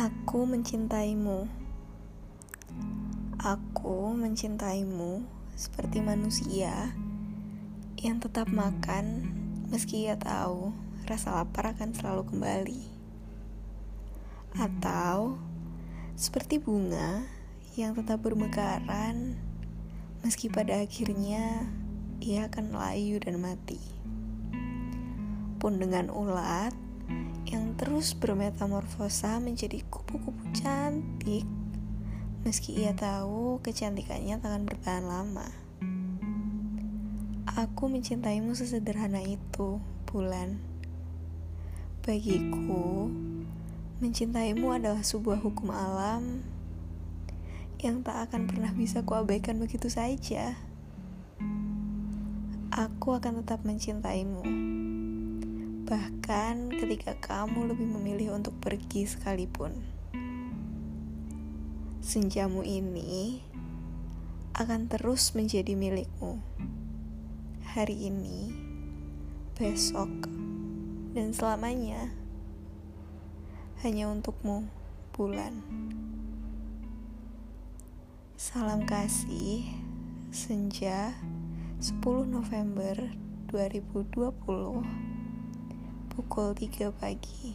Aku mencintaimu. Aku mencintaimu seperti manusia yang tetap makan meski ia tahu rasa lapar akan selalu kembali. Atau seperti bunga yang tetap bermekaran meski pada akhirnya ia akan layu dan mati. Pun dengan ulat yang terus bermetamorfosa menjadi kupu-kupu cantik meski ia tahu kecantikannya takkan bertahan lama. Aku mencintaimu sesederhana itu, bulan. Bagiku, mencintaimu adalah sebuah hukum alam yang tak akan pernah bisa kuabaikan begitu saja. Aku akan tetap mencintaimu bahkan ketika kamu lebih memilih untuk pergi sekalipun. Senjamu ini akan terus menjadi milikmu. Hari ini, besok, dan selamanya hanya untukmu, bulan. Salam kasih, senja 10 November 2020 pukul 3 pagi.